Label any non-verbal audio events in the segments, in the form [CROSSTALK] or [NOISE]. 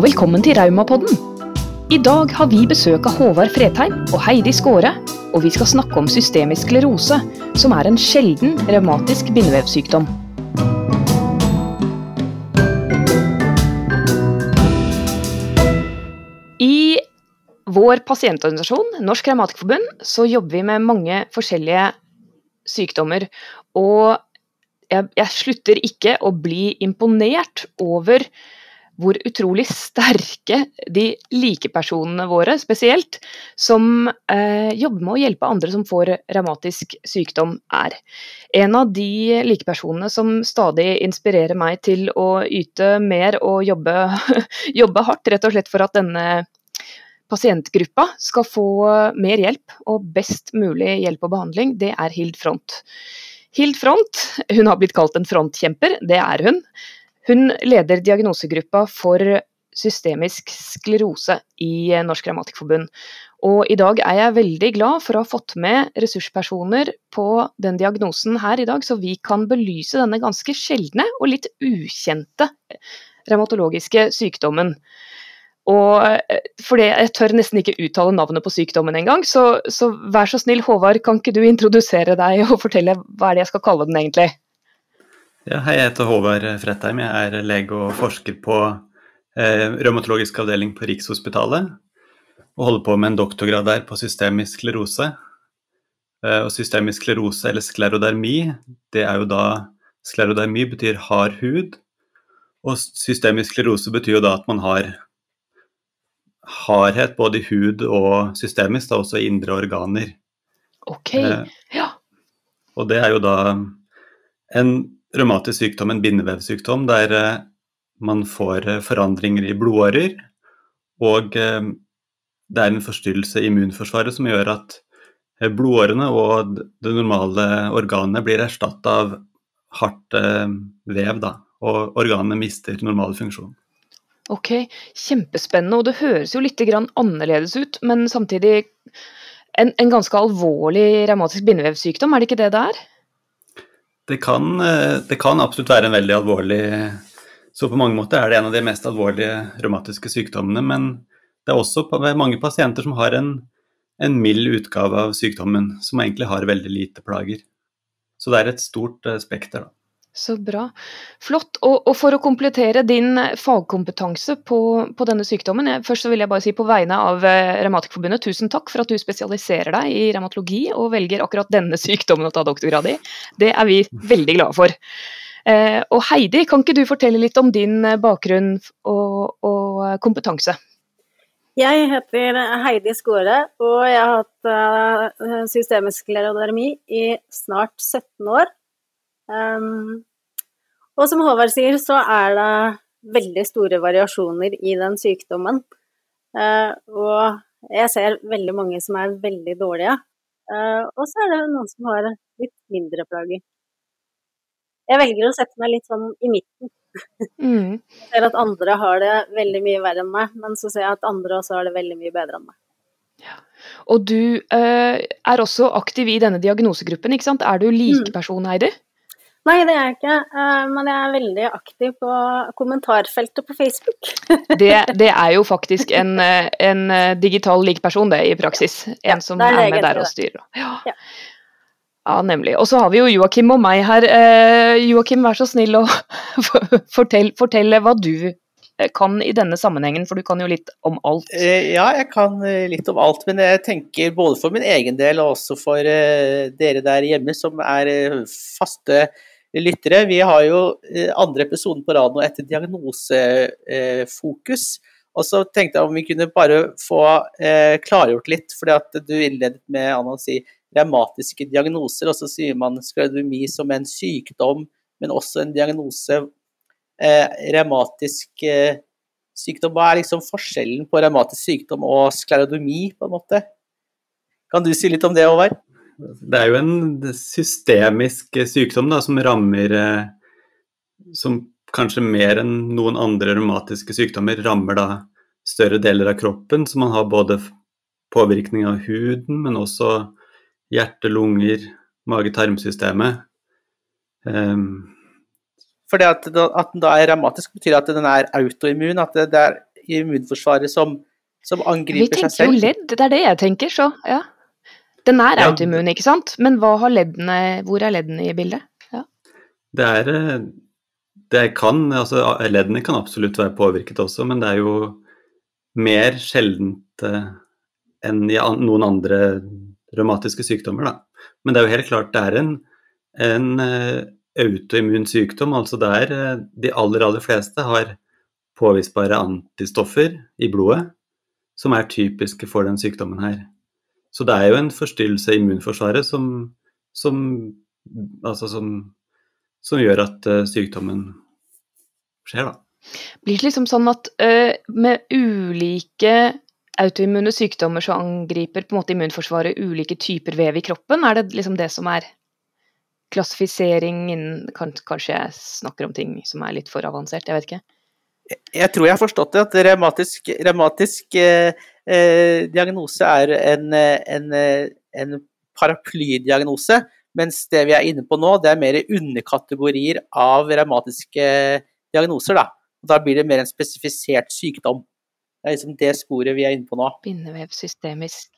og velkommen til Raumapodden. I dag har vi besøk av Håvard Fredheim og Heidi Skåre, og vi skal snakke om systemisk sklerose, som er en sjelden revmatisk bindevevsykdom. I vår pasientorganisasjon, Norsk Revmatikerforbund, så jobber vi med mange forskjellige sykdommer. Og jeg, jeg slutter ikke å bli imponert over hvor utrolig sterke de likepersonene våre spesielt, som eh, jobber med å hjelpe andre som får revmatisk sykdom, er. En av de likepersonene som stadig inspirerer meg til å yte mer og jobbe, [LAUGHS] jobbe hardt, rett og slett for at denne pasientgruppa skal få mer hjelp og best mulig hjelp og behandling, det er Hild Front. Hild Front, hun har blitt kalt en frontkjemper, det er hun. Hun leder diagnosegruppa for systemisk sklerose i Norsk Revmatikerforbund. Og i dag er jeg veldig glad for å ha fått med ressurspersoner på den diagnosen her i dag, så vi kan belyse denne ganske sjeldne og litt ukjente revmatologiske sykdommen. Og for det, Jeg tør nesten ikke uttale navnet på sykdommen engang, så, så vær så snill Håvard, kan ikke du introdusere deg og fortelle hva er det jeg skal kalle den egentlig? Ja, hei, jeg heter Håvard Fretheim. Jeg er lege og forsker på eh, revmatologisk avdeling på Rikshospitalet. Og holder på med en doktorgrad der på systemisk sklerose. Eh, og systemisk sklerose, eller sklerodermi, det er jo da Sklerodermi betyr hard hud. Og systemisk sklerose betyr jo da at man har hardhet både i hud og systemisk, da også i indre organer. Ok, eh, ja. Og det er jo da en revmatisk sykdom en bindevevsykdom der eh, man får eh, forandringer i blodårer, og eh, det er en forstyrrelse i immunforsvaret som gjør at blodårene og det normale organet blir erstatta av hardt vev, da, og organet mister normal funksjon. Ok, kjempespennende, og det høres jo litt annerledes ut, men samtidig en, en ganske alvorlig revmatisk bindevevsykdom, er det ikke det det er? Det kan, eh, det kan, absolutt være en veldig alvorlig Så på mange måter er det en av de mest alvorlige revmatiske sykdommene. Men det er også mange pasienter som har en, en mild utgave av sykdommen, som egentlig har veldig lite plager. Så det er et stort eh, spekter, da. Så bra. Flott. Og, og, for å komplettere din fagkompetanse på, på denne sykdommen, jeg, først så vil jeg bare si på vegne av eh, Revmatikerforbundet, tusen takk for at du spesialiserer deg i revmatologi og velger akkurat denne [LAUGHS] sykdommen å ta doktorgrad i. Det er vi veldig glade for. Eh, og Heidi, kan ikke du fortelle litt om din eh, bakgrunn og, og kompetanse? Jeg heter Heidi Skåre, og jeg har hatt systemisk sklerodermi i snart 17 år. Um, og som Håvard sier, så er det veldig store variasjoner i den sykdommen. Uh, og jeg ser veldig mange som er veldig dårlige. Uh, og så er det noen som har litt mindre plager. Jeg velger å sette meg litt sånn i midten. Mm. [LAUGHS] Jeg ser at andre har det veldig mye verre enn meg, men så ser jeg at andre også har det veldig mye bedre enn meg. Ja. Og du uh, er også aktiv i denne diagnosegruppen, ikke sant? Er du likeperson, mm. Nei, det er jeg ikke, eh, men jeg er veldig aktiv på kommentarfeltet på Facebook. [LAUGHS] det, det, er jo faktisk en, eh, en eh, digital likeperson, det, i praksis. En ja, som er, er med der og styrer. Ja. ja. ja nemlig. Og så har vi jo Joakim og meg her. Joakim, vær så snill å [LAUGHS] fortelle, fortelle hva du kan i denne sammenhengen, for du kan jo litt om alt? Ja, jeg kan litt om alt, men jeg tenker både for min egen del og også for dere der hjemme som er faste lyttere. Vi har jo eh, andre episoden på rad nå etter diagnosefokus. Og så tenkte jeg om vi kunne bare få eh, klargjort litt, fordi at du innledet med Anna, å si revmatiske diagnoser, og så sier man sklerodermi som en sykdom, men også en diagnose. Eh, revmatisk eh, sykdom, hva er liksom forskjellen på revmatisk sykdom og sklerodomi, på en måte? Kan du si litt om det, Håvard? Det er jo en systemisk sykdom da, som rammer eh, Som kanskje mer enn noen andre revmatiske sykdommer rammer da større deler av kroppen. Så man har både påvirkning av huden, men også hjerte, lunger, mage-tarmsystemet. Um, For det at, at, den da er revmatisk, betyr at den er autoimmun? At det, det er immunforsvaret som, som Vi angriper seg tenker jo ledd, det er det jeg tenker, så ja. Den er Ja. autoimmun, ikke sant? Men hva har leddene, hvor er leddene i bildet? Det er eh, Det kan Altså, leddene kan absolutt være påvirket også, men det er jo mer sjeldent eh, enn i noen andre revmatiske sykdommer, da. Men det er jo helt klart det er en, en eh, autoimmun sykdom. Altså det er eh, De aller, aller fleste har påvisbare antistoffer i blodet som er typiske for den sykdommen her. Så det er jo en forstyrrelse i immunforsvaret som, som, altså som, som gjør at eh, sykdommen skjer, da. Blir det liksom sånn at eh, med ulike autoimmune sykdommer så angriper på en måte immunforsvaret ulike typer vev i kroppen? Er det liksom det som er klassifisering innen Kanskje jeg snakker om ting som er litt for avansert, jeg vet ikke. Jeg tror jeg har forstått det, at revmatisk, revmatisk eh, eh, diagnose er en, eh, en, eh, en paraplydiagnose, mens det vi er inne på nå, det er mer underkategorier av revmatiske diagnoser. Da. da blir det mer en spesifisert sykdom. Det er liksom det sporet vi er inne på nå. Bindevev, systemisk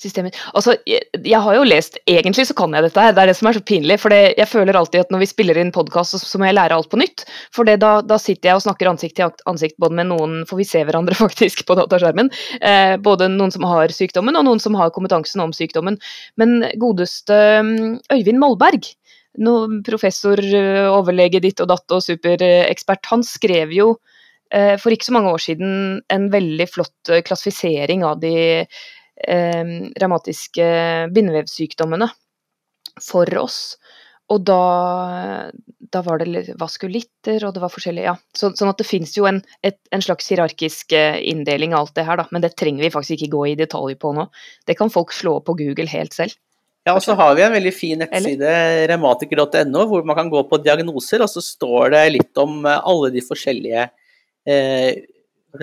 systemer. Altså, jeg, jeg har jo lest Egentlig så kan jeg dette her, det er det som er så pinlig. For det, jeg føler alltid at når vi spiller inn podkast, så, så må jeg lære alt på nytt. For det, da, da sitter jeg og snakker ansikt til ansikt både med noen, for vi ser hverandre [LAUGHS] faktisk på dataskjermen. Eh, både noen som har sykdommen, og noen som har kompetansen om sykdommen. Men godeste mm, Øyvind Molberg, no, professor, eh, overlege ditt og datt og superekspert, han skrev jo eh, for ikke så mange år siden en veldig flott eh, klassifisering av de eh, revmatiske bindevevsykdommene for oss. Og da, da var det vaskulitter, og det var forskjellig, ja. Så, sånn at det fins jo en, et, en slags hierarkisk eh, inndeling av alt det her, da. Men det trenger vi faktisk ikke gå i detalj på nå. Det kan folk slå opp på Google helt selv. Ja, og så har vi en veldig fin nettside, revmatiker.no, hvor man kan gå på diagnoser, og så står det litt om eh, alle de forskjellige eh,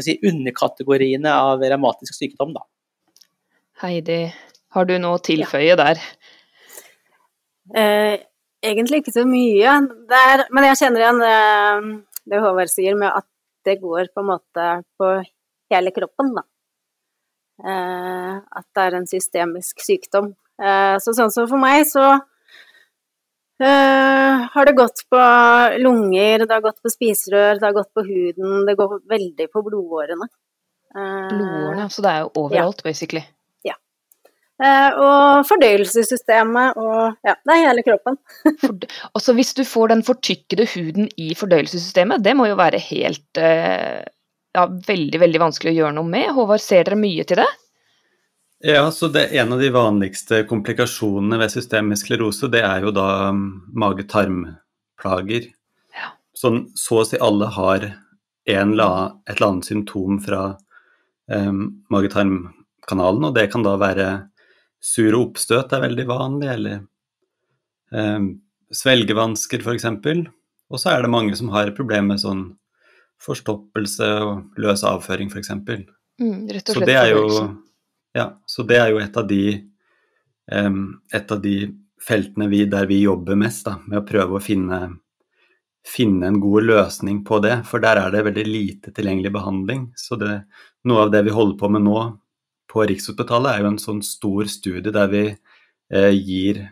si, underkategoriene av revmatisk sykdom. Da. Heidi, har du noe å tilføye der? Eh, egentlig ikke så mye, der, men jeg kjenner igjen det, det Håvard sier med at det går på en måte på hele kroppen, da. Eh, at det er en systemisk sykdom. Eh, så sånn som for meg, så eh, har det gått på lunger, det har gått på spiserør, det har gått på huden, det går veldig på blodårene. Eh, Blodårene, så det er jo overalt, basically. Eh, og fordøyelsessystemet og ja, det er hele kroppen. [LAUGHS] Altså Hvis du får den fortykkede huden i fordøyelsessystemet, det må jo være helt eh, ja, veldig veldig vanskelig å gjøre noe med. Håvard, ser dere mye til det? Ja, så det En av de vanligste komplikasjonene ved systemisk sklerose, det er jo da um, mage-tarm-plager. Ja. Sånn, så å si alle har en la, et eller annet symptom fra um, mage-tarm-kanalen, og det kan da være sure oppstøt er veldig vanlig, eller eh, svelgevansker f.eks. Og så er det mange som har problemer med sånn forstoppelse og løs avføring f.eks. Mm, rett og Så slett det er jo ja, så det er jo et av de eh, et av de feltene vi, der vi jobber mest, da, med å prøve å finne, finne en god løsning på det. For der er det veldig lite tilgjengelig behandling. Så det, noe av det vi holder på med nå på Rikshospitalet, er jo en sånn stor studie der vi eh, gir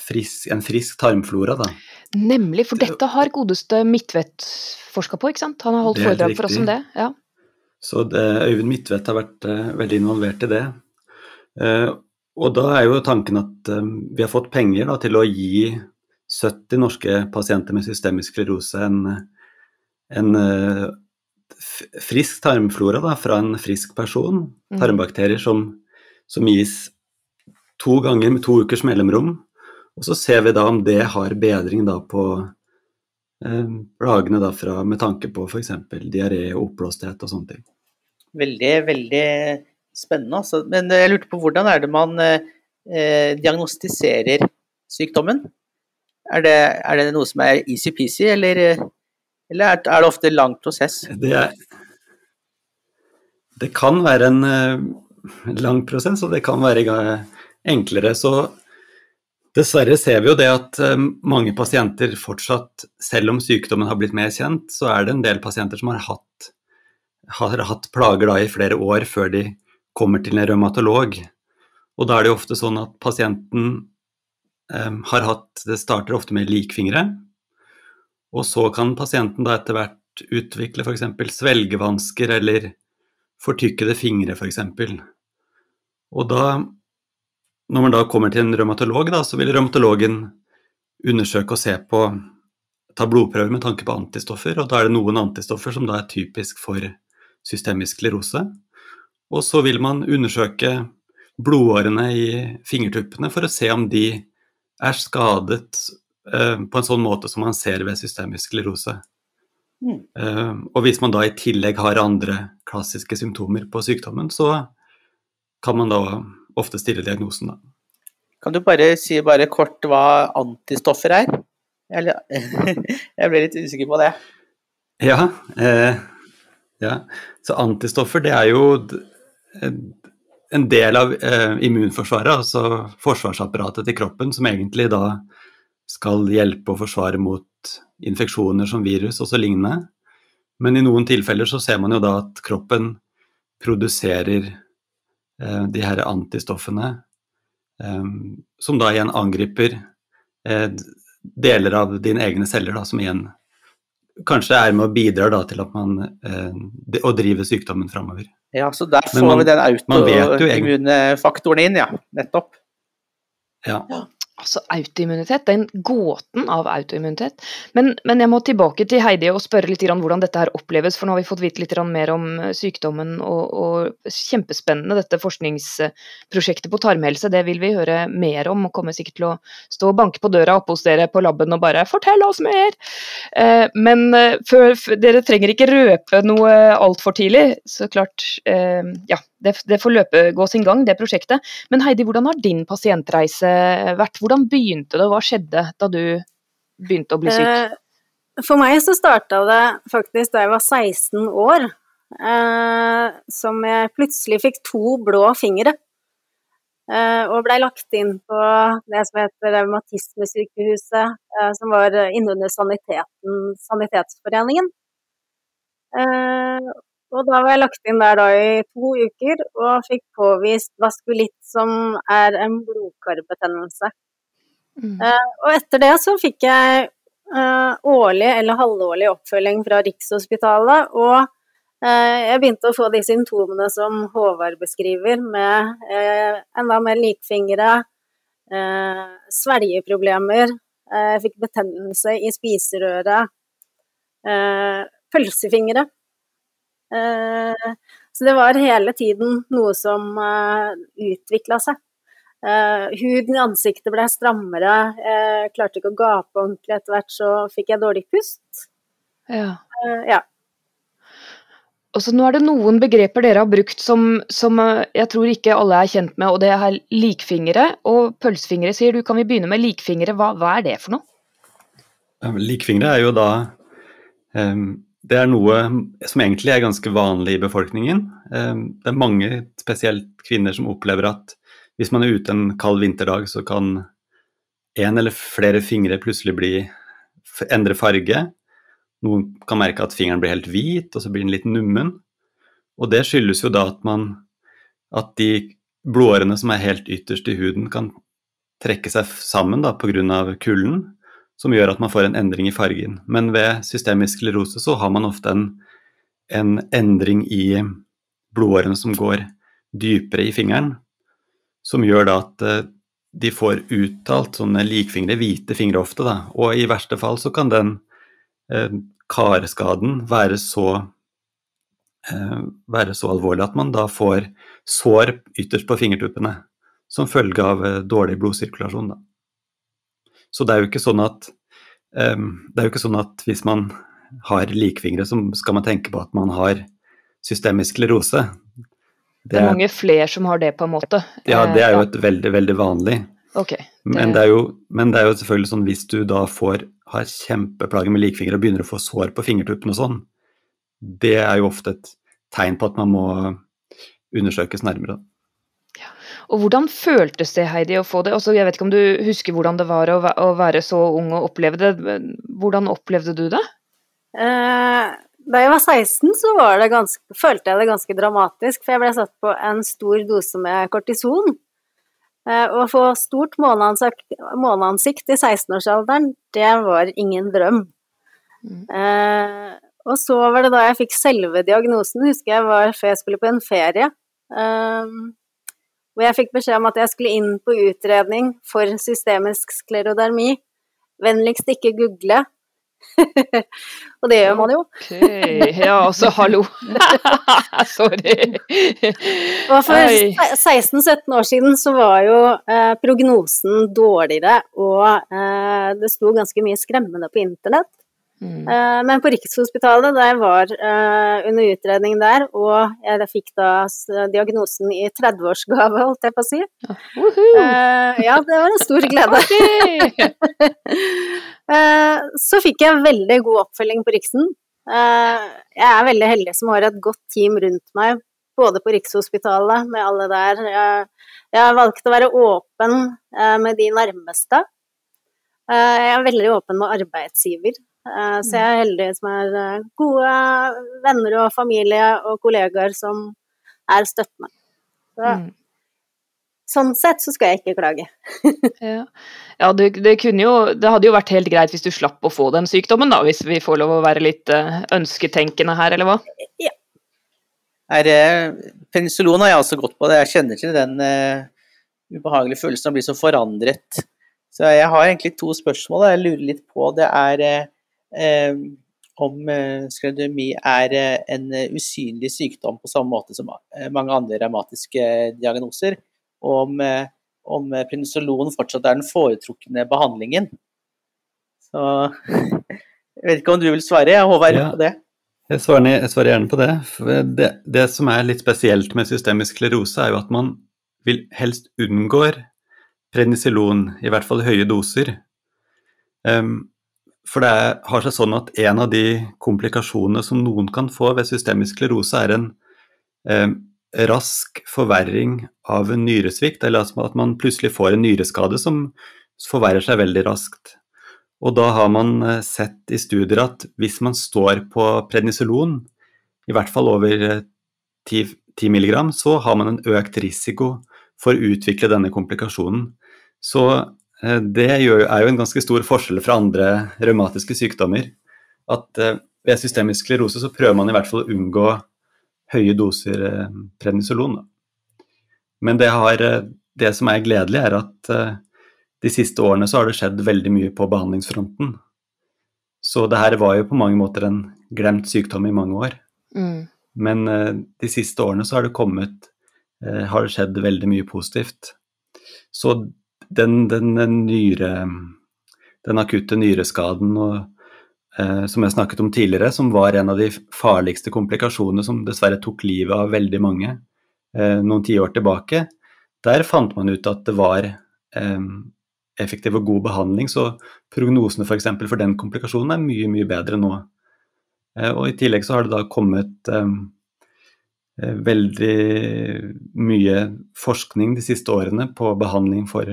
frisk, en frisk tarmflora, da. Nemlig, for dette har godeste Midtvedt forska på, ikke sant? Han har holdt foredrag for oss om det. Ja. Så det, Øyvind Midtvedt har vært eh, veldig involvert i det. Eh, og da er jo tanken at eh, vi har fått penger da, til å gi 70 norske pasienter med systemisk sklerose en, en frisk tarmflora da, fra en frisk person. Mhm. Tarmbakterier som, som gis to ganger med to ukers mellomrom. Og så ser vi da om det har bedring da på eh, plagene da fra, med tanke på f.eks. diaré og oppblåsthet og sånne ting. Veldig, veldig spennende. Altså. Men jeg lurte på hvordan er det man eh, eh, diagnostiserer sykdommen? Er det, er det noe som er easy-peasy, eller, eh, eller er, det ofte lang prosess? Det, er, det kan være en eh, lang prosess, og det kan være enklere. Så dessverre ser vi jo det at eh, mange pasienter fortsatt, selv om sykdommen har blitt mer kjent, så er det en del pasienter som har hatt har hatt plager i flere år før de kommer til en revmatolog. Og da er det jo ofte sånn at pasienten eh, har hatt Det starter ofte med likfingre. Og så kan pasienten da etter hvert utvikle f.eks. svelgevansker eller fortykkede fingre, f.eks. Og da, når man da kommer til en revmatolog, da, så vil revmatologen undersøke og se på ta blodprøver med tanke på antistoffer, og da er det noen antistoffer som da er typisk for systemisk sklerose. Og så vil man undersøke blodårene i fingertuppene for å se om de er skadet på en sånn måte som man ser ved systemisk sklerose. Mm. Eh, og hvis man da i tillegg har andre klassiske symptomer på sykdommen, så kan man da ofte stille diagnosen, da. Kan du bare si bare kort hva antistoffer er? [LAUGHS] Jeg ble litt usikker på det. Ja, eh, ja. Så antistoffer, det er jo en del av eh, immunforsvaret, altså forsvarsapparatet til kroppen, som egentlig da skal hjelpe og forsvare mot infeksjoner som virus og så lignende. Men i noen tilfeller så ser man jo da at kroppen produserer eh, de her antistoffene, eh, som da igjen angriper eh, deler av dine egne celler, da, som igjen kanskje er med og bidrar da, til at man eh, å drive sykdommen framover. Ja, så der får man, vi den autoimmunfaktoren inn, ja. Nettopp. Ja. Altså autoimmunitet, den gåten av autoimmunitet. Men, men, jeg må tilbake til Heidi og spørre litt hvordan dette her oppleves. For nå har vi fått vite litt mer om eh, sykdommen og, og kjempespennende dette forskningsprosjektet på tarmhelse. Det vil vi høre mer om og kommer sikkert til å stå og banke på døra oppe hos dere på laben og bare 'fortell oss mer'. Eh, men eh, for, for, dere trenger ikke røpe noe altfor tidlig. Så klart, ja det, det, får løpe, gå sin gang, det prosjektet. Men Heidi, hvordan har din pasientreise vært? Hvordan begynte det, og hva skjedde da du begynte å bli syk? Eh, for meg så starta det faktisk da jeg var 16 år, eh, som jeg plutselig fikk to blå fingre. Eh, og blei lagt inn på det som heter Revmatismesykehuset, eh, som var innunder saniteten, Sanitetsforeningen. Eh, og da var jeg lagt inn der da i to uker og fikk påvist vaskulitt, som er en blodkarbetennelse. Mm. Uh, og etter det så fikk jeg uh, årlig eller halvårlig oppfølging fra Rikshospitalet. Og uh, jeg begynte å få de symptomene som Håvard beskriver, med enda mer likfingre, svelgeproblemer, jeg fikk betennelse i spiserøret, pølsefingre. Eh, så det var hele tiden noe som eh, utvikla seg. Uh, huden i ansiktet ble strammere, jeg klarte ikke å gape ordentlig. Etter hvert så fikk jeg dårlig pust. Ja. Ja. Og så Nå er det noen begreper dere har brukt som, som, jeg tror ikke alle er kjent med, og det er likfingre og pølsefingre. Sier du, kan vi begynne med likfingre? Hva, hva er det for noe? Likfingre er jo da um, det er noe som egentlig er ganske vanlig i befolkningen. Eh, det er mange, spesielt kvinner, som opplever at hvis man er ute en kald vinterdag, så kan en eller flere fingre plutselig bli, endre farge. Noen kan merke at fingeren blir helt hvit, og så blir den litt nummen. Og det skyldes jo da at man at de blodårene som er helt ytterst i huden, kan trekke seg sammen pga. kulden som gjør at man får en endring i fargen. Men ved systemisk sklerose så har man ofte en, en endring i blodårene som går dypere i fingeren, som gjør da at eh, de får uttalt sånne likfingre, hvite fingre ofte, da. Og i verste fall så kan den eh, karskaden være så, eh, være så alvorlig at man da får sår ytterst på fingertuppene som følge av eh, dårlig blodsirkulasjon, da. Så det er jo ikke sånn at um, det er jo ikke sånn at hvis man har likfingre, så skal man tenke på at man har systemisk sklerose. Det, det er mange flere som har det, på en måte? Ja, det er jo et veldig, veldig vanlig. Okay, det... Men, det jo, men, det er jo, selvfølgelig sånn hvis du da får, har kjempeplager med likfingre og begynner å få sår på fingertuppene og sånn, det er jo ofte et tegn på at man må undersøkes nærmere. Og hvordan føltes det, Heidi, å få det? Også, jeg vet ikke om du husker hvordan det var å, være så ung og oppleve det. Hvordan opplevde du det? Eh, Da jeg var 16, så var det ganske, følte jeg det ganske dramatisk, for jeg ble satt på en stor dose med kortison. Eh, Å få stort måneansikt, i 16-årsalderen, det var ingen drøm. Mm. Eh, og så var det da jeg fikk selve diagnosen, husker jeg var før jeg skulle på en ferie. Eh, hvor jeg fikk beskjed om at jeg skulle inn på utredning for systemisk sklerodermi. Vennligst ikke google. [LAUGHS] og det gjør man jo. Ok, ja, altså hallo. [LAUGHS] Sorry. For 16-17 år siden så var jo eh, prognosen dårligere, og eh, det sto ganske mye skremmende på internett. Mm. Eh, men på Rikshospitalet, da jeg var eh, under utredning der, og jeg fikk da diagnosen i 30-årsgave, holdt jeg på å si, uh, -huh. ja, det var en stor [LAUGHS] glede. [LAUGHS] Eh, så fikk jeg veldig god oppfølging på Riksen. Eh, jeg er veldig heldig som har et godt team rundt meg, både på Rikshospitalet med alle der. Jeg, jeg har valgt å være åpen eh, med de nærmeste. Eh, jeg er veldig åpen med arbeidsgiver, eh, så jeg er heldig som er eh, gode venner og familie og kollegaer som er støttende. Så, Mm. sånn sett så skal jeg ikke klage. [LAUGHS] Ja, ja det, det kunne jo Det hadde jo vært helt greit hvis du slapp å få den sykdommen, da, hvis vi får lov å være litt eh, ønsketenkende her, eller hva? Er, eh, penicillin har jeg også gått på. det. Jeg kjenner til den uh, ubehagelige følelsen av å bli så forandret. Så jeg har egentlig to spørsmål jeg lurer litt på. Det er eh, eh, om eh, sklerodermi er eh, en eh, usynlig sykdom på samme måte som mange andre revmatiske diagnoser, og om, om prednisolon fortsatt er den foretrukne behandlingen. Så [LAUGHS] jeg vet ikke om du vil svare, Håvard, Ja. på det? Jeg svarer, jeg svarer gjerne på det. Det. Det som er litt spesielt med systemisk sklerose, er jo at man vil helst unngår prednisolon, i hvert fall høye doser. Ehm, for det har seg sånn at en av de komplikasjonene som noen kan få ved systemisk sklerose, er en eh, rask forverring av en nyresvikt, eller altså at man plutselig får en nyreskade som forverrer seg veldig raskt. Og da har man eh, sett i studier at hvis man står på prednisolon, i hvert fall over eh, 10, 10 mg, så har man en økt risiko for å utvikle denne komplikasjonen. Så det er jo en ganske stor forskjell fra andre revmatiske sykdommer. At eh, ved systemisk sklerose så prøver man i hvert fall å unngå høye doser eh, prednisolon. Men det, har, eh, det som er gledelig, er at eh, de siste årene så har det skjedd veldig mye på behandlingsfronten. Så det her var jo på mange måter en glemt sykdom i mange år. Mm. Men eh, de siste årene så har det kommet eh, har det skjedd veldig mye positivt. Så den, den, den nyre den akutte nyreskaden og, eh, som jeg snakket om tidligere, som var en av de farligste komplikasjonene som dessverre tok livet av veldig mange eh, noen tiår tilbake, der fant man ut at det var eh, effektiv og god behandling, så prognosene f.eks. For, for den komplikasjonen er mye, mye bedre nå. Eh, og I tillegg så har det da kommet eh, veldig mye forskning de siste årene på behandling for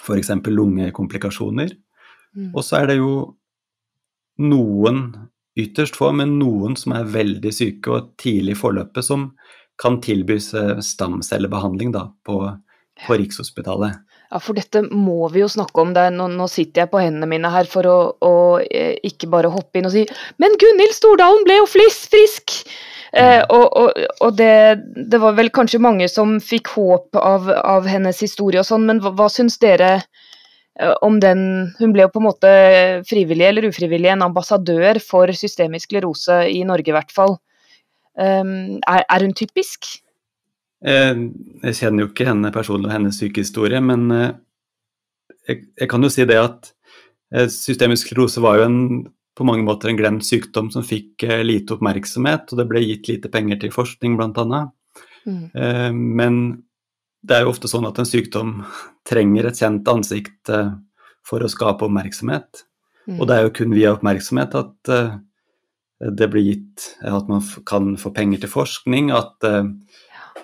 f.eks. lungekomplikasjoner. Mm. Og så er det jo noen, ytterst få, men noen som er veldig syke og tidlig i forløpet, som kan tilbys eh, stamcellebehandling da, på, på Rikshospitalet. Ja, for dette må vi jo snakke om. Det er, nå, nå sitter jeg på hendene mine her for å, å eh, ikke bare hoppe inn og si Men Gunhild Stordalen ble jo fliss frisk! Eh, og og, og det, det var vel kanskje mange som fikk håp av, av hennes historie og sånn, men hva, hva syns dere eh, om den Hun ble jo på en måte frivillig eller ufrivillig en ambassadør for systemisk sklerose i Norge, i hvert fall. Um, er, er hun typisk? Eh, Jeg kjenner jo ikke henne personlig og hennes sykehistorie, men jeg, jeg kan jo si det at systemisk sklerose var jo en, på mange måter en glemt sykdom som fikk eh, lite oppmerksomhet, og det ble gitt lite penger til forskning bl.a. Mm. Eh, Men det er jo ofte sånn at en sykdom [LAUGHS] trenger et kjent ansikt eh, for å skape oppmerksomhet. Mm. Og det er jo kun via oppmerksomhet at det blir gitt at man kan få penger til forskning, at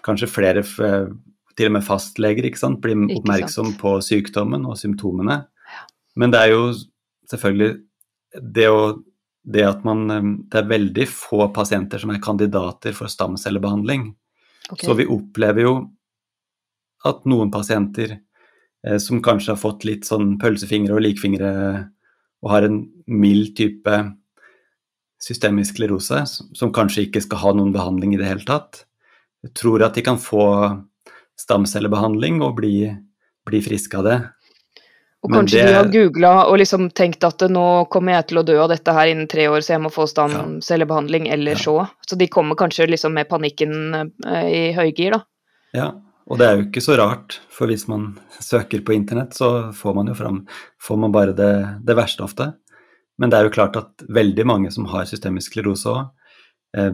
kanskje flere, til og med fastleger, ikke sant, blir oppmerksom på sykdommen og symptomene. Men det er jo selvfølgelig det å det at man eh, Det er veldig få pasienter som er kandidater for stamcellebehandling. Okay. Så vi opplever jo at noen pasienter eh, som kanskje har fått litt sånn pølsefingre og likfingre og har en mild type systemisk sklerose, som, som kanskje ikke skal ha noen behandling i det hele tatt, tror at de kan få stamcellebehandling og bli, bli friske av det. Og Men kanskje det- de har googla og liksom tenkt at nå kommer jeg til å dø av dette her innen tre år, så jeg må få stamcellebehandling eller Ja. så. Så de kommer kanskje liksom med panikken eh, i høygir, da. Ja, og det er jo ikke så rart, for hvis man søker på internett, så får man jo fram får man bare det, det verste ofte. Men det er jo klart at veldig mange som har systemisk sklerose òg, eh,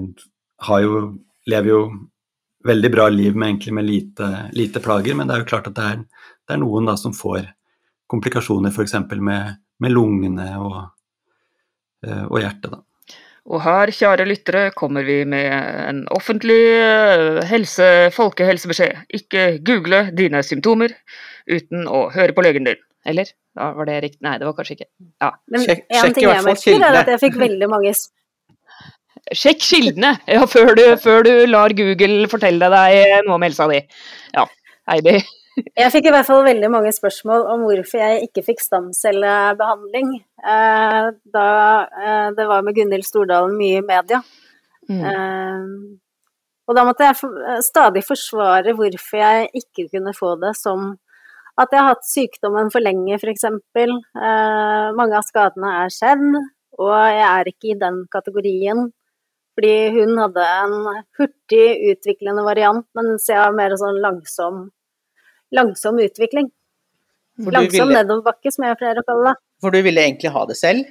har jo, lever jo veldig bra liv med, egentlig med lite, lite plager, men det er jo klart at det er, det er noen da som får komplikasjoner f.eks. Med, med lungene og, eh, og hjertet. da. Og her, kjære lyttere, kommer vi med en offentlig eh, helse, folkehelsebeskjed. Ikke google dine symptomer uten å høre på legen din. Eller? Ja, var det riktig? Nei, det var kanskje ikke. Ja. Men Sjekk- en sjekk i ting hvert jeg fall merker, er kildene. at jeg fikk veldig mange Sjekk kildene ja, før, du, før du lar Google fortelle deg noe om helsa di. Ja, Heidi. Jeg fikk i hvert fall veldig mange spørsmål om hvorfor jeg ikke fikk stamcellebehandling eh, da eh, det var med Gunhild Stordalen mye i media. Mm. Eh, og da måtte jeg for, eh, stadig forsvare hvorfor jeg ikke kunne få det som at jeg har hatt sykdommen for lenge, f.eks. Eh, mange av skadene er skjedd, og jeg er ikke i den kategorien. Fordi hun hadde en hurtig utviklende variant, mens jeg har mer sånn langsom, langsom utvikling. For Langsom ville, nedoverbakke, som jeg pleier å kalle det. for du ville egentlig ha det selv?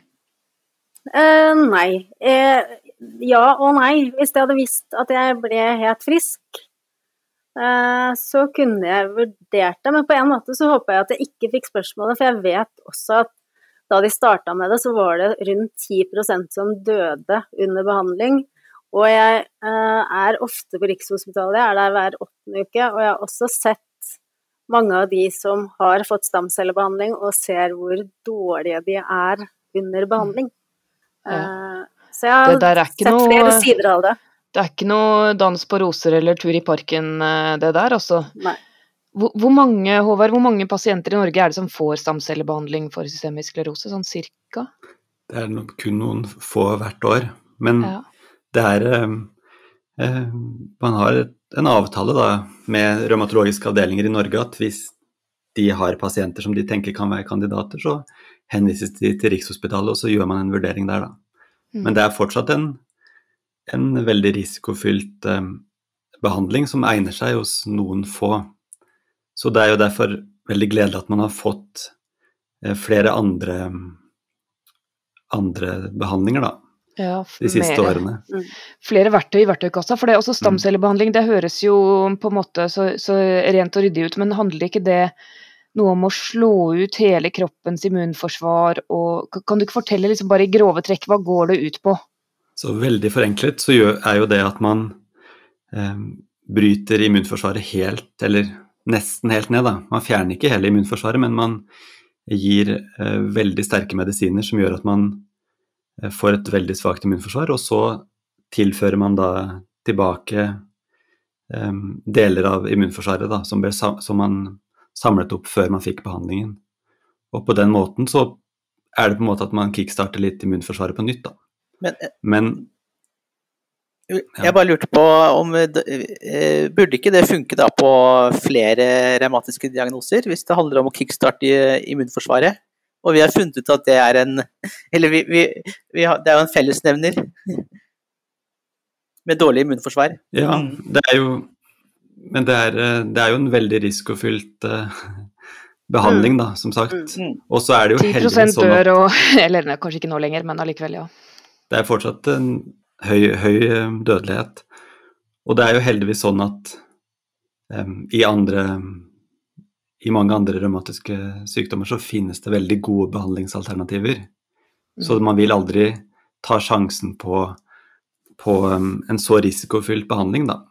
Eh, nei. Eh, ja og nei. Hvis jeg hadde visst at jeg ble helt frisk, eh, så kunne jeg vurdert det. Men på en måte så håper jeg at jeg ikke fikk spørsmålet, for jeg vet også at da de starta med det, så var det rundt 10% som døde under behandling. Og jeg eh, er ofte på Rikshospitalet, jeg er der hver åttende uke, og jeg har også sett mange av de som har fått stamcellebehandling, og ser hvor dårlige de er under behandling. Ja. Så jeg har sett noe- flere sider av det. Det er ikke noe dans på roser eller tur i parken, eh, det der, altså. Nei. Hvor, hvor mange, Håvard, hvor mange pasienter i Norge er det som får stamcellebehandling for systemisk sklerose? Sånn cirka? Det er kun noen få hvert år. Men Ja. det er eh, eh, Man har en avtale da, med revmatologiske avdelinger i Norge at hvis de har pasienter som de tenker kan være kandidater, så henvises de til Rikshospitalet, og så gjør man en vurdering der, da. Mm. Men det er fortsatt en, en veldig risikofylt eh, behandling som egner seg hos noen få. Så det er jo derfor veldig gledelig at man har fått eh, flere andre, andre behandlinger, da, Ja, de siste mer- årene. flere verktøy i verktøykassa. For det er også Mm. stamcellebehandling, det høres jo på en måte så, så rent og ryddig ut, men handler ikke det noe om å slå ut hele kroppens immunforsvar og Kan du ikke fortelle liksom bare i grove trekk, hva går det ut på? Så veldig forenklet så er jo det at man eh, bryter immunforsvaret helt, eller nesten helt ned, da. Man fjerner ikke hele immunforsvaret, men man gir eh, veldig sterke medisiner som gjør at man får et veldig svakt immunforsvar, og så tilfører man da tilbake um, deler av immunforsvaret da, som, ble, som man samlet opp før man fikk behandlingen. Og på den måten så er det på en måte at man kickstarter litt immunforsvaret på nytt, da. Men eh, Men jeg bare lurte på om eh, Burde ikke det funke da på flere revmatiske diagnoser, hvis det handler om å kickstarte immunforsvaret? Og vi har funnet ut at det er en Eller vi, vi, vi har, det er jo en fellesnevner med dårlig immunforsvar. ja, Mm. det er jo Men det er, eh, det er jo en veldig risikofylt uh, behandling, da, som sagt. Mm. Og så er det jo heldigvis sånn at 10 dør og [LAUGHS] Eller kanskje ikke nå lenger, men allikevel, ja. det er fortsatt en høy, høy eh, dødelighet. Og det er jo heldigvis sånn at um, i andre i mange andre revmatiske sykdommer så finnes det veldig gode behandlingsalternativer. Så man vil aldri ta sjansen på, på en så risikofylt behandling, da.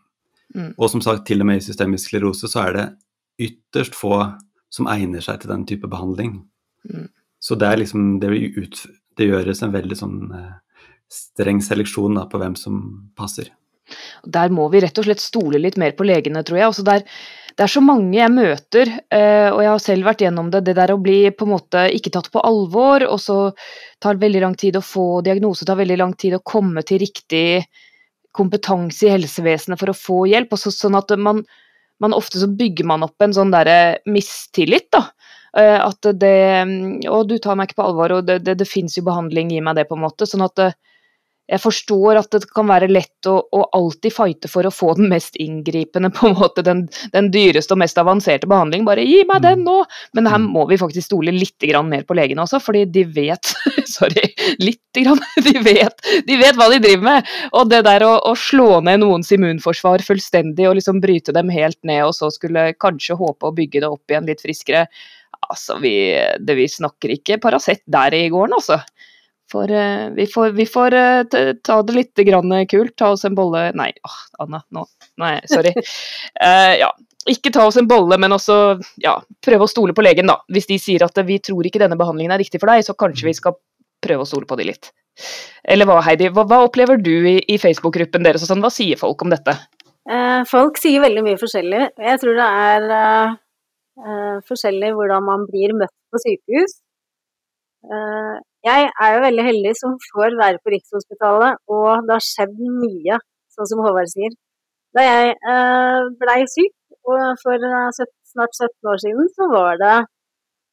Mm. Og som sagt, til og med i systemisk sklerose så er det ytterst få som egner seg til den type behandling. Mm. Så det er liksom det, ut, det gjøres en veldig sånn eh, streng seleksjon da, på hvem som passer. Der må vi rett og slett stole litt mer på legene, tror jeg. Altså der, det er så mange jeg møter, eh, og jeg har selv vært gjennom det, det der å bli på en måte ikke tatt på alvor, og så tar veldig lang tid å få diagnose, tar veldig lang tid å komme til riktig kompetanse i helsevesenet for å få hjelp. og så, sånn at man, man ofte så bygger man opp en sånn derre mistillit, da. Eh, at det Å, du tar meg ikke på alvor, og det, det, det fins jo behandling, gi meg det, på en måte. Sånn at jeg forstår at det kan være lett å, å, alltid fighte for å få den mest inngripende, [LAUGHS] på en måte den, den, dyreste og mest avanserte behandling. Bare gi meg den nå! Men her mm. må vi faktisk stole litt mer på legene også, fordi de vet [LAUGHS] Sorry, litt grann. [LAUGHS] De vet, de vet hva de driver med. Og det der å, å, slå ned noens immunforsvar fullstendig og liksom bryte dem helt ned, og så skulle kanskje håpe å bygge det opp igjen litt friskere Altså, vi, det, vi snakker ikke Paracet der i gården, altså. For uh, vi får, vi får uh, ta det litt grann kult. Ta oss en bolle Nei, oh, Anna, nå. Nei, sorry. Uh, [LAUGHS] ja. Ikke ta oss en bolle, men også ja, prøve å stole på legen, da. Hvis de sier at vi tror ikke denne behandlingen er riktig for deg, så kanskje vi skal prøve å stole på de litt. Eller hva, Heidi? Hva, hva opplever du i, i Facebook-gruppen deres sånn? Hva sier folk om dette? folk sier veldig mye forskjellig. Jeg tror det er forskjellig hvordan man blir møtt på sykehus. Jeg er jo veldig heldig som får være på Rikshospitalet, og det har skjedd mye, sånn som Håvard sier. Da jeg eh, blei syk for eh, snart 17 år siden, så var det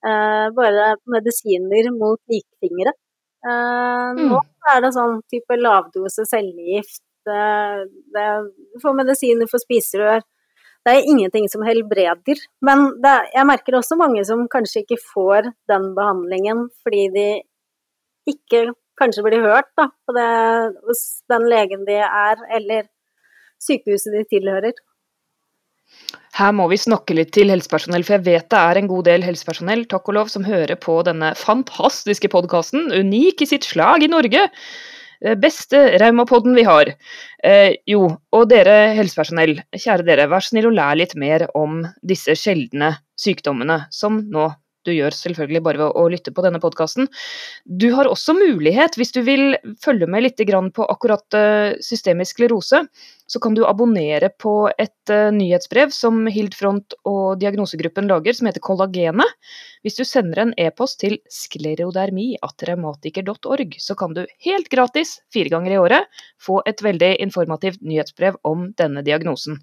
eh, bare medisiner mot likfingre. Eh, mm. Nå er det sånn type lavdose cellegift, eh, du får medisiner for spiserør. Det er ingenting som helbreder. Men det, jeg merker også mange som kanskje ikke får den behandlingen fordi de ikke kanskje blir hørt da, på det, hos den legen de er, eller sykehuset de tilhører. Her må vi snakke litt til helsepersonell, for jeg vet det er en god del helsepersonell takk og lov, som hører på denne fantastiske podkasten, unik i sitt slag i Norge. Eh, beste raumapodden vi har. Eh, jo, og dere helsepersonell, kjære dere, vær snill å lære litt mer om disse sjeldne sykdommene som nå du gjør selvfølgelig bare ved å lytte på denne podkasten. Du har også mulighet, hvis du vil følge med litt på akkurat eh, systemisk sklerose, så kan du abonnere på et uh, nyhetsbrev som Hildfront og diagnosegruppen lager, som heter Kollagenet. Hvis du sender en e-post til sklerodermi.revmatiker.org, så kan du helt gratis, fire ganger i året, få et veldig informativt nyhetsbrev om denne diagnosen.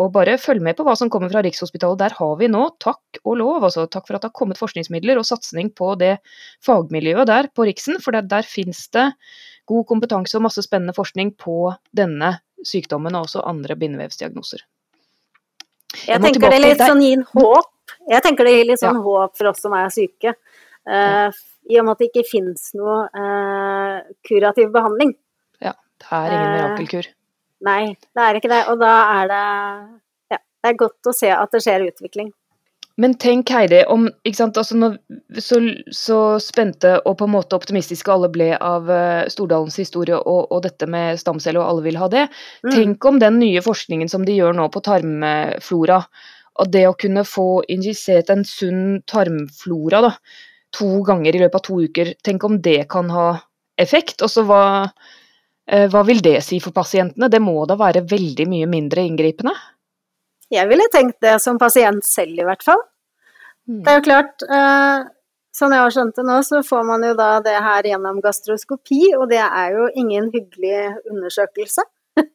Og bare følg med på hva som kommer fra Rikshospitalet. Der har vi nå, takk og lov, altså takk for at det har kommet forskningsmidler og satsing på det fagmiljøet der på Riksen. For der, der finnes det god kompetanse og masse spennende forskning på denne sykdommen og også andre bindevevsdiagnoser. Jeg, jeg tenker det litt sånn gir håp. Jeg tenker det gir litt sånn ja. håp for oss som er syke. Uh, I og med at det ikke finnes noe uh, kurativ behandling. Ja, det er ingen mirakelkur. Nei, det er ikke det. Og da er det Ja, det er godt å se at det skjer utvikling. Men tenk Heidi, om altså når, så, så, spente og på en måte optimistiske alle ble av uh, Stordalens historie og, og, dette med stamceller, og alle vil ha det. Mm. Tenk om den nye forskningen som de gjør nå på tarmflora, og det å kunne få injisert en sunn tarmflora da, to ganger i løpet av to uker, tenk om det kan ha effekt? Og så hva hva vil det si for pasientene? Det må da være veldig mye mindre inngripende? Jeg ville tenkt det som pasient selv, i hvert fall. Mm. Det er jo klart, eh, sånn jeg har skjønt det nå, så får man jo da det her gjennom gastroskopi, og det er jo ingen hyggelig undersøkelse. [LAUGHS]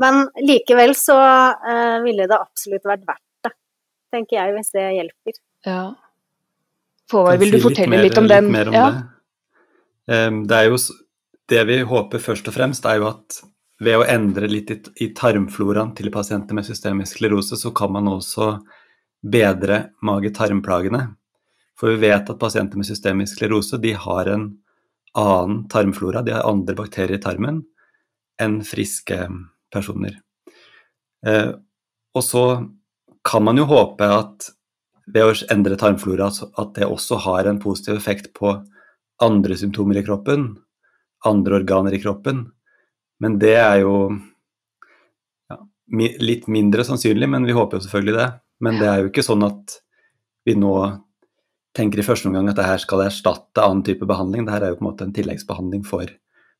Men likevel så eh, ville det absolutt vært verdt det, tenker jeg, hvis det hjelper. Ja. Håvard, vil du fortelle litt, mer, litt om den? Litt mer om ja. det. det er jo det vi håper først og fremst, er jo at ved å endre litt i, tarmfloraen til pasienter med systemisk sklerose, så kan man også bedre mage-tarmplagene. For vi vet at pasienter med systemisk sklerose de har en annen tarmflora, de har andre bakterier i tarmen enn friske personer. Eh, og så kan man jo håpe at ved å endre tarmflora, at det også har en positiv effekt på andre symptomer i kroppen, andre organer i kroppen. Men det er jo ja, litt mindre sannsynlig, men vi håper jo selvfølgelig det. Men det er jo ikke sånn at vi nå tenker i første omgang at det her skal erstatte annen type behandling. Det her er jo på en måte en tilleggsbehandling for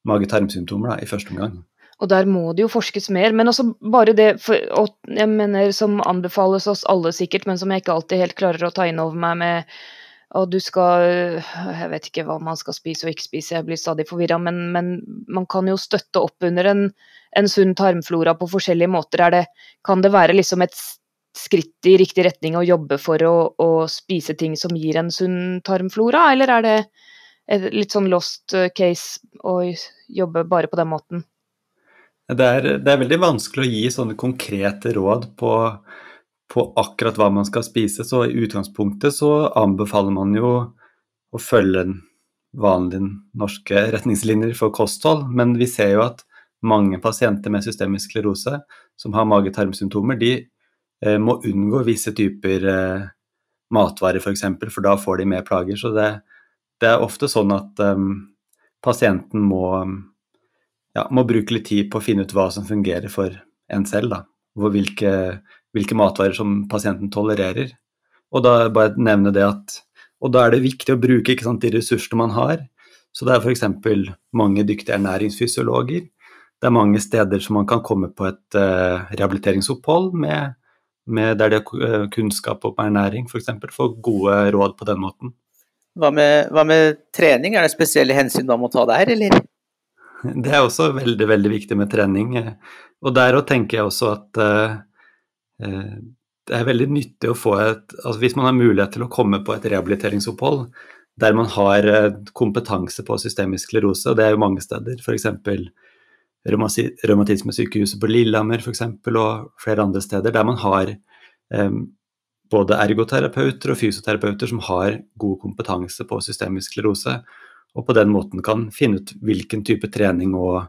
mage-tarmsymptomer i første omgang. Og der må det jo forskes mer. Men også bare det for, og jeg mener, som anbefales oss alle sikkert, men som jeg ikke alltid helt klarer å ta inn over meg med og du skal Jeg vet ikke hva man skal spise og ikke spise, jeg blir stadig forvirra, men, men, man kan jo støtte opp under en, en sunn tarmflora på forskjellige måter. Det, kan det være liksom et skritt i riktig retning å jobbe for å, å, spise ting som gir en sunn tarmflora, eller er det et litt sånn lost case å jobbe bare på den måten? Det er, det er veldig vanskelig å gi sånne konkrete råd på på akkurat hva man skal spise. Så i utgangspunktet så anbefaler man jo å følge vanlige norske retningslinjer for kosthold, men vi ser jo at mange pasienter med systemisk sklerose som har mage-tarmsymptomer, de eh, må unngå visse typer eh, matvarer f.eks., for, eksempel, for da får de mer plager. Så det, det er ofte sånn at um, pasienten må, ja, må, bruke litt tid på å finne ut hva som fungerer for en selv. Da. Hvilke hvilke matvarer som pasienten tolererer. Og da bare nevne det at Og da er det viktig å bruke sant, de ressursene man har. Så det er f.eks. mange dyktige ernæringsfysiologer. Det er mange steder som man kan komme på et uh, rehabiliteringsopphold med, med der de er eh, kunnskap om ernæring, f.eks. Få gode råd på den måten. Hva med, hva med, trening, er det spesielle hensyn da må ta der, eller? Det er også veldig, veldig viktig med trening. Og der òg tenker jeg også at uh, det er veldig nyttig å få et altså Hvis man har mulighet til å komme på et rehabiliteringsopphold der man har eh, kompetanse på systemisk sklerose, og det er jo mange steder, f.eks. Revmatismesykehuset på Lillehammer for eksempel, og flere andre steder, der man har um, både ergoterapeuter og fysioterapeuter som har god kompetanse på systemisk sklerose, og på den måten kan finne ut hvilken type trening og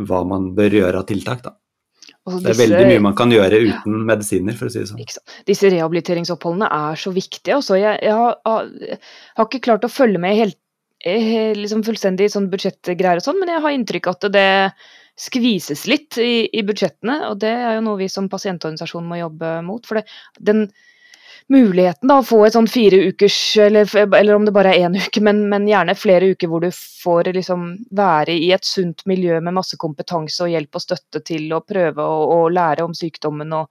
hva man bør gjøre av tiltak. da. Altså, det er veldig mye man kan gjøre uten medisiner, for å si det sånn. Disse rehabiliteringsoppholdene er så viktige. Altså, Jeg, jeg, har, jeg, har, ikke klart å følge med helt, liksom fullstendig i sånn budsjettgreier og sånn, men jeg har inntrykk av at det skvises litt i, i, budsjettene. Og det er jo noe vi som pasientorganisasjon må jobbe mot. For det, den, muligheten da, å få et sånn fire ukers, eller, eller, om det bare er én [LAUGHS] uke, men, men, gjerne flere uker hvor du får liksom være i et sunt miljø med masse kompetanse og hjelp og støtte til å prøve å, å lære om sykdommen og,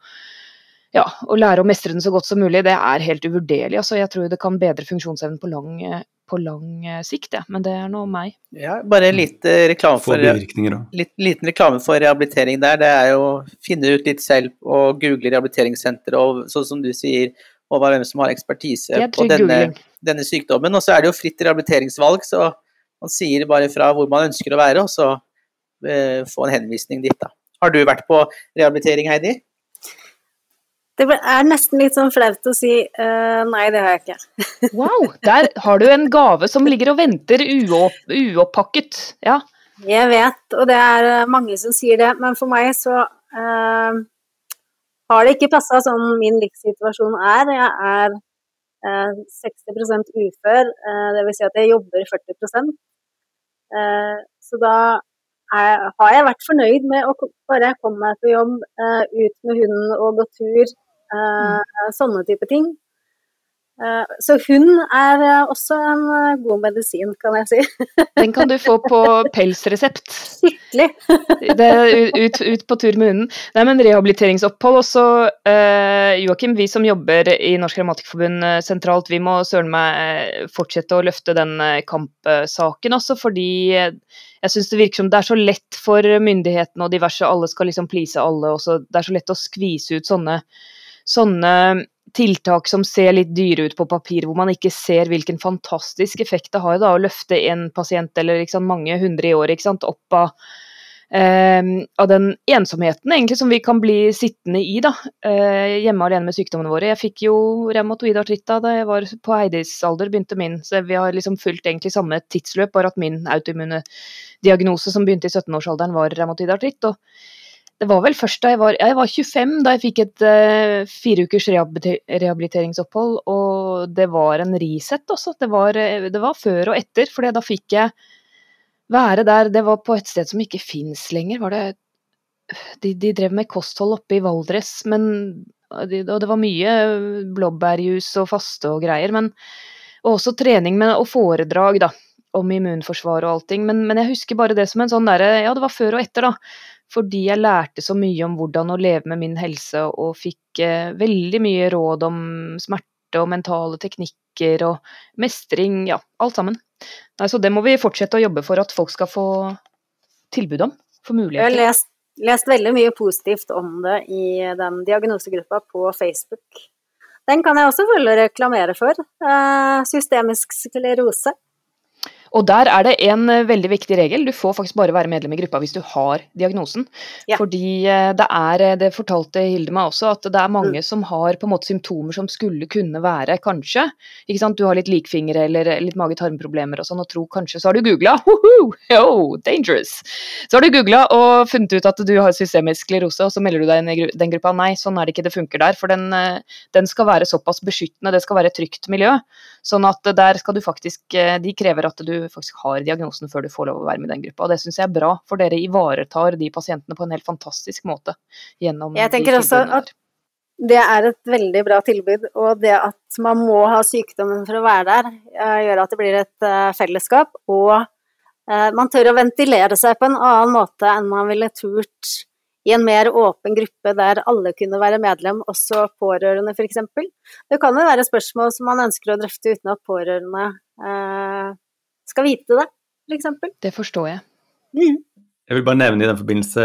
ja, å lære å mestre den så godt som mulig, det er helt uvurderlig. Altså, jeg tror det kan bedre funksjonsevnen på lang, på lang sikt, ja. men det er nå meg. Ja, bare litt reklame for, litt, liten reklame for rehabilitering der. Det er jo å finne ut litt selv og google rehabiliteringssenter og sånn som du sier, og hvem som har ekspertise på denne, denne, sykdommen. Og så er det jo fritt rehabiliteringsvalg, så man sier bare fra hvor man ønsker å være, og så eh, få en henvisning dit, da. Har du vært på rehabilitering, Heidi? Det er nesten litt sånn flaut å si uh, nei, det har jeg ikke. [LAUGHS] wow, der har du en gave som ligger og venter uopp, uoppakket. Ja. Jeg vet, og det er eh, mange som sier det, men for meg så uh, har det ikke passa sånn min livssituasjon er. Jeg er eh, 60% ufør, eh, dvs. Si at jeg jobber 40 eh, Så da er, har jeg vært fornøyd med å bare komme meg på jobb, eh, ut med hunden og gå tur, eh, mm. sånne type ting. Eh, så hund er eh, også en eh, god medisin, kan jeg si. [LAUGHS] Den kan du få på pelsresept. Skikkelig. [LAUGHS] ut, ut, på tur med hunden. Nei, men rehabiliteringsopphold også. Joakim, vi som jobber i Norsk Revmatikerforbund sentralt, vi må søren meg fortsette å løfte den kampsaken også, fordi jeg syns det virker som det er så lett for myndighetene og diverse, alle skal liksom please alle også. Det er så lett å skvise ut sånne, sånne tiltak som ser litt dyre ut på papir, hvor man ikke ser hvilken fantastisk effekt det har da, å løfte en pasient eller sant, mange hundre i året opp av, eh, av, den ensomheten egentlig som vi kan bli sittende i da, eh, hjemme alene med sykdommene våre. Jeg fikk jo revmatoid artritt da jeg var på Heidis alder, begynte min, så vi har liksom fulgt egentlig samme tidsløp, bare at min autoimmune diagnose som begynte i 17-årsalderen var revmatoid artritt. og det var vel først da jeg var, jeg var 25 da jeg fikk et uh, fire ukers rehabiliteringsopphold, og det var en reset også. Det var, eh, det var før og etter, for da fikk jeg være der. Det var på et sted som ikke fins lenger. Var det, de, de, drev med kosthold oppe i Valdres, men, og det var mye blåbærjus og faste og greier. Men, og også trening med, og foredrag, da. om immunforsvar og allting, men, men jeg husker bare det som en sånn derre Ja, det var før og etter, da. Fordi jeg lærte så mye om hvordan å leve med min helse, og fikk eh, veldig mye råd om smerte og mentale teknikker og mestring, ja, alt sammen. Nei, så det må vi fortsette å jobbe for at folk skal få tilbud om, få Jeg har muligheter. lest, lest veldig mye positivt om det i den diagnosegruppa på Facebook. Den kan jeg også følge og reklamere for. Eh, systemisk sklerose. Og der er det en eh, veldig viktig regel. Du får faktisk bare være medlem i gruppa hvis du har diagnosen. Ja. Fordi eh, det er, eh, det fortalte Hilde meg også, at det er mange Mm. som har på en måte symptomer som skulle kunne være kanskje. Ikke sant? Du har litt likfingre eller litt mage-tarmproblemer og sånn, og tror kanskje Så har du googla! yo, dangerous! Så har du googla og funnet ut at du har systemisk sklerose, og så melder du deg inn i den gruppa. Nei, sånn er det ikke det funker der. For den, den skal være såpass beskyttende, det skal være et trygt miljø. Sånn at der skal du faktisk De krever at du faktisk har diagnosen før du får lov å være med i den gruppa. Og det syns jeg er bra, for dere ivaretar de pasientene på en helt fantastisk måte gjennom Jeg de også at der. Det er et veldig bra tilbud, og det at man må ha sykdommen for å være der, eh, gjør at det blir et eh, fellesskap, og eh, man tør å ventilere seg på en annen måte enn man ville turt i en mer åpen gruppe der alle kunne være medlem, også pårørende f.eks. Det kan jo være spørsmål som man ønsker å drøfte uten at pårørende eh, skal vite det, f.eks. Det forstår jeg. Mm. Jeg vil bare nevne i den forbindelse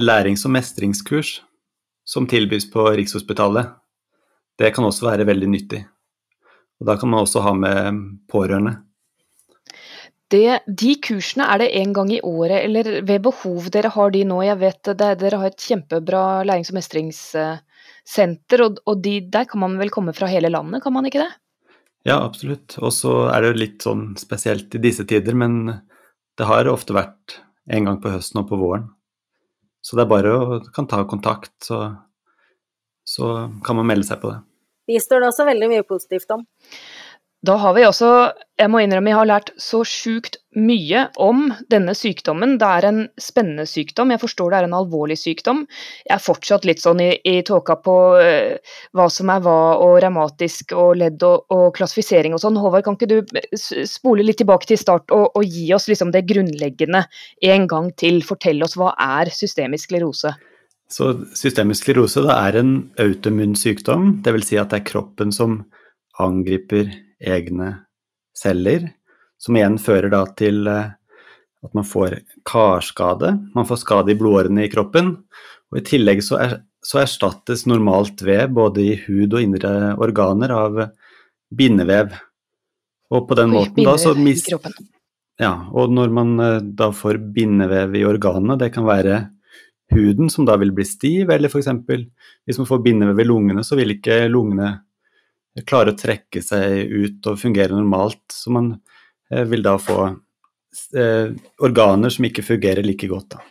lærings- og mestringskurs som tilbys på Rikshospitalet. Det kan også være veldig nyttig. Og da kan man også ha med pårørende. Det, de kursene, er det en gang i året eller ved behov dere har de nå? Jeg vet det, dere har et kjempebra lærings- og mestringssenter, og, og de, der kan man vel komme fra hele landet, kan man ikke det? Ja, absolutt. Og så er det jo litt sånn spesielt i disse tider, men det har ofte vært en gang på høsten og på våren. Så det er bare å kan ta kontakt, så, så kan man melde seg på det. Vi står det også veldig mye positivt om. Da har vi også, jeg må innrømme, jeg har lært så sjukt mye om denne sykdommen. Det er en spennende sykdom, jeg forstår det er en alvorlig sykdom. Jeg er fortsatt litt sånn i, i tåka på uh, hva som er hva, og revmatisk og ledd og, og klassifisering og sånn. Håvard, kan ikke du spole litt tilbake til start og, og gi oss liksom det grunnleggende en gang til? Fortell oss hva er systemisk sklerose? Så systemisk sklerose er en autoimmun sykdom, dvs. Si at det er kroppen som angriper egne celler, som igjen fører da til eh, at man får karskade, man får skade i blodårene i kroppen, og i tillegg så, er, så erstattes normalt vev både i hud og indre organer av bindevev. Og på den måten da så mist mis, ja, og når man eh, da får bindevev i organene, det kan være huden som da vil bli stiv, eller f.eks. hvis man får bindevev i lungene, så vil ikke lungene klare å trekke seg ut og fungere normalt. Så man eh, vil da få eh, organer som ikke fungerer like godt. Da.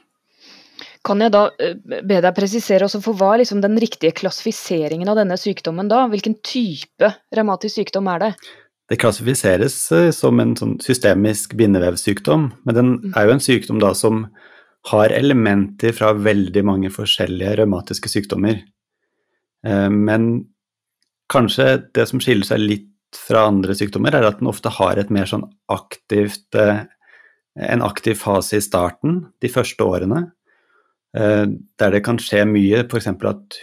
Kan jeg da eh, be deg presisere også for hva er liksom den riktige klassifiseringen av denne sykdommen da? Hvilken type revmatisk sykdom er det? Det klassifiseres som en sånn systemisk bindevevsykdom, men den er jo en sykdom da som har elementer fra veldig mange forskjellige revmatiske sykdommer. Men kanskje det som skiller seg litt fra andre sykdommer, er at den ofte har et mer sånn aktivt eh, En aktiv fase i starten, de første årene, eh, der det kan skje mye, f.eks. At,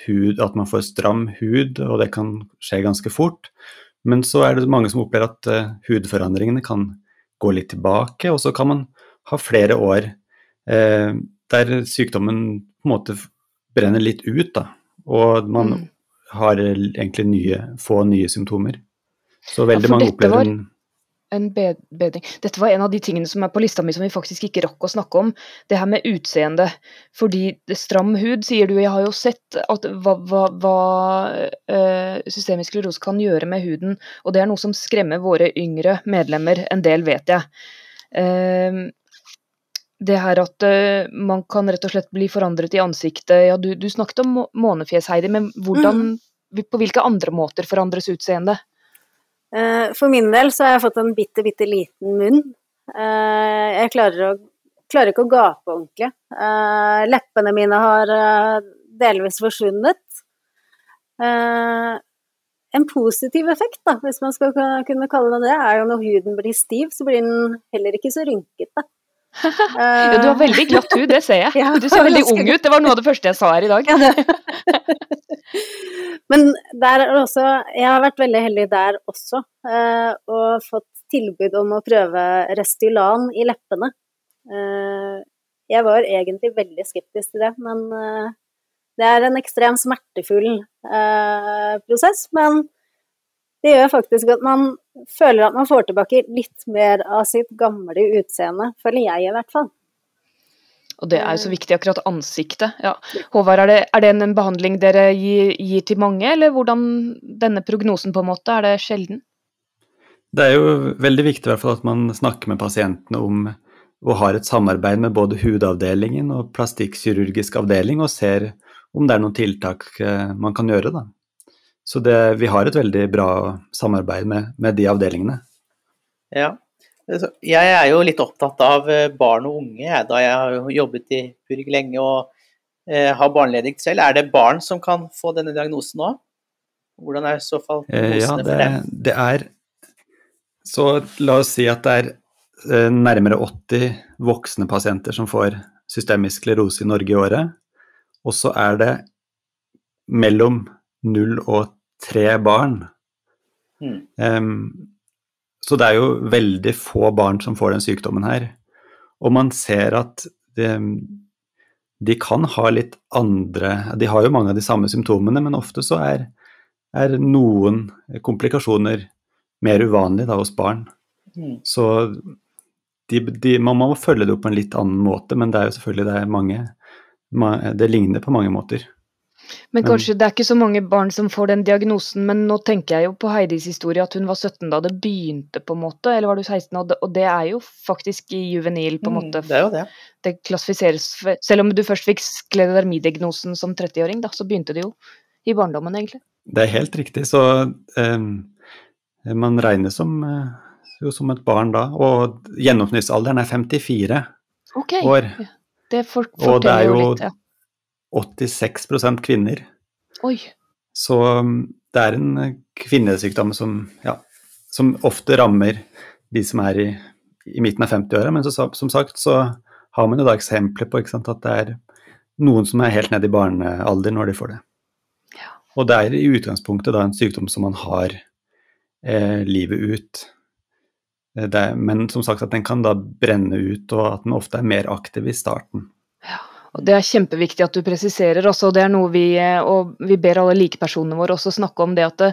at man får stram hud, og det kan skje ganske fort. Men så er det mange som opplever at eh, hudforandringene kan gå litt tilbake, og så kan man ha flere år der sykdommen på en måte brenner litt ut, da. Og man Mm. Har egentlig nye, få nye symptomer. Så veldig ja, mange opplever var- en En bedring. Dette var en av de tingene som er på lista mi som vi faktisk ikke rakk å snakke om. Det her med utseende. Fordi stram hud, sier du. Jeg har jo sett at hva, hva, hva eh, systemisk sklerose kan gjøre med huden. Og det er noe som skremmer våre yngre medlemmer en del, vet jeg. Eh, det her at uh, man kan rett og slett bli forandret i ansiktet. Ja, du, du snakket om må- månefjes, Heidi, men hvordan, på hvilke andre måter forandres utseendet? Uh, For min del så har jeg fått en bitte, bitte liten munn. Uh, Jeg klarer, å, klarer ikke å gape ordentlig. Eh, Leppene mine har eh, delvis forsvunnet. Eh, en positiv effekt, da, hvis man skal kunne kalle det det, er jo når huden blir stiv, så blir den heller ikke så rynkete. Ja, du har veldig glatt hud, det ser jeg. [LAUGHS] Du ser veldig ung ut. Det var noe av det første jeg sa her i dag. [LAUGHS] Men der er også Jeg har vært veldig heldig der også, eh, og fått tilbud om å prøve Restylan i leppene. Eh, jeg var egentlig veldig skeptisk til det, men eh, det er en ekstremt smertefull prosess. Men det gjør faktisk at man føler at man får tilbake litt mer av sitt gamle utseende, føler jeg i hvert fall. Og det er jo så eh. viktig, akkurat ansiktet. Ja. Håvard, er det, er det en behandling dere gir, gir, til mange, eller hvordan denne prognosen på en måte, er det sjelden? Det er jo veldig viktig i hvert fall at man snakker med pasientene om og har et samarbeid med både hudavdelingen og plastikkirurgisk avdeling, og ser om det er noen tiltak eh, man kan gjøre. Da. Så det, vi har et veldig bra samarbeid med, med de avdelingene. Ja, jeg er jo litt opptatt av eh, barn og unge, da jeg har jobbet i Purg lenge og eh, har barneledig selv. Er det barn som kan få denne diagnosen òg? Hvordan er i så fall prognosene ja, det, for dem? Det er Så la oss si at det er eh, nærmere 80 voksne pasienter som får systemisk sklerose i Norge i året. Og så er det mellom 0 og tre barn. Mm. Um, så det er jo veldig få barn som får den sykdommen her. Og man ser at de, de kan ha litt andre De har jo mange av de samme symptomene, men ofte så er, er noen komplikasjoner mer uvanlige da, hos barn. Mm. Så de, de, man må følge det opp på en litt annen måte, men det er jo selvfølgelig det er mange Det ligner på mange måter. Men kanskje det er ikke så mange barn som får den diagnosen, men nå tenker jeg jo på Heidis historie at hun var 17 da det begynte, på en måte, eller var du 16? Og det er jo faktisk i juvenil, på en mm, måte. Mm, det er jo det. Det klassifiseres Selv om du først fikk sklerodermidiagnosen som 30-åring, da, så begynte det jo i barndommen, egentlig. Det er helt riktig, så um, man regnes som, uh, jo som et barn da, og gjennomsnittsalderen er 54 okay. år. Det for, forteller jo litt, ja. 86% kvinner. Oi. Så um, det er en eh, kvinnesykdom som, ja, som ofte rammer de som er i, i midten av 50-åra, men så, som sagt så har man jo da eksempler på sant, at det er noen som er helt nede i barnealder når de får det. Ja. Og det er i utgangspunktet da en sykdom som man har eh, livet ut. Det, er, men som sagt at den kan da brenne ut, og at den ofte er mer aktiv i starten. Ja. Det er kjempeviktig at du presiserer også, og det er noe vi, eh, og vi ber alle likepersonene våre også snakke om det at det,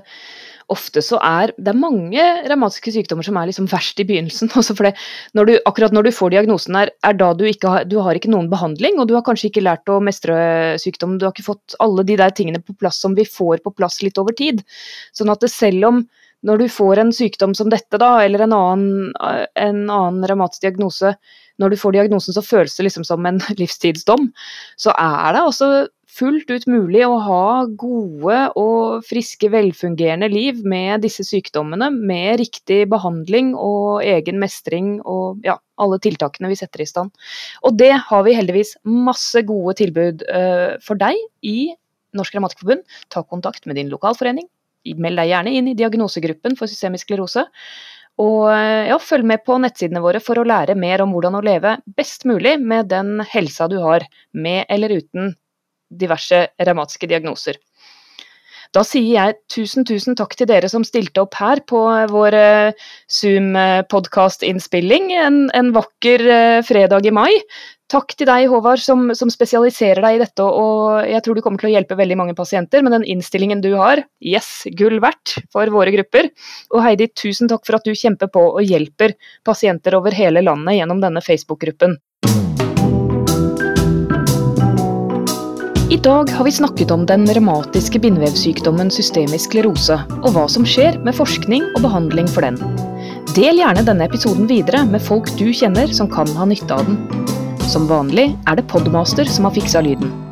ofte så er det er mange revmatiske sykdommer som er liksom verst i begynnelsen. Også [LAUGHS] for det, når du, akkurat når du får diagnosen er, er da du ikke har, du har ikke noen behandling, og du har kanskje ikke lært å mestre sykdommen. Du har ikke fått alle de der tingene på plass som vi får på plass litt over tid. Sånn at det selv om når du får en sykdom som dette, da, eller en annen, en annen revmatisk diagnose, når du får diagnosen så føles det liksom som en [LAUGHS] livstidsdom, så er det altså fullt ut mulig å ha gode og friske, velfungerende liv med disse sykdommene, med riktig behandling og egen mestring og ja, alle tiltakene vi setter i stand. Og det har vi heldigvis masse gode tilbud uh, for deg i Norsk Grammatikkforbund. Ta kontakt med din lokalforening. Meld deg gjerne inn i diagnosegruppen for systemisk sklerose. Og ja, følg med på nettsidene våre for å lære mer om hvordan å leve best mulig med den helsa du har, med eller uten diverse revmatiske diagnoser. Da sier jeg tusen, tusen takk til dere som stilte opp her på vår Zoom-podkast-innspilling en, en, vakker eh, fredag i mai. Takk til deg, Håvard, som, som, spesialiserer deg i dette, og jeg tror du kommer til å hjelpe veldig mange pasienter med den innstillingen du har. Yes, gull verdt for våre grupper. Og Heidi, tusen takk for at du kjemper på og hjelper pasienter over hele landet gjennom denne Facebook-gruppen. Dag har vi snakket om den revmatiske bindvevsykdommen systemisk sklerose, og hva som skjer med forskning og behandling for den. Del gjerne denne episoden videre med folk du kjenner som kan ha nytte av den. Som vanlig er det Podmaster som har fiksa lyden.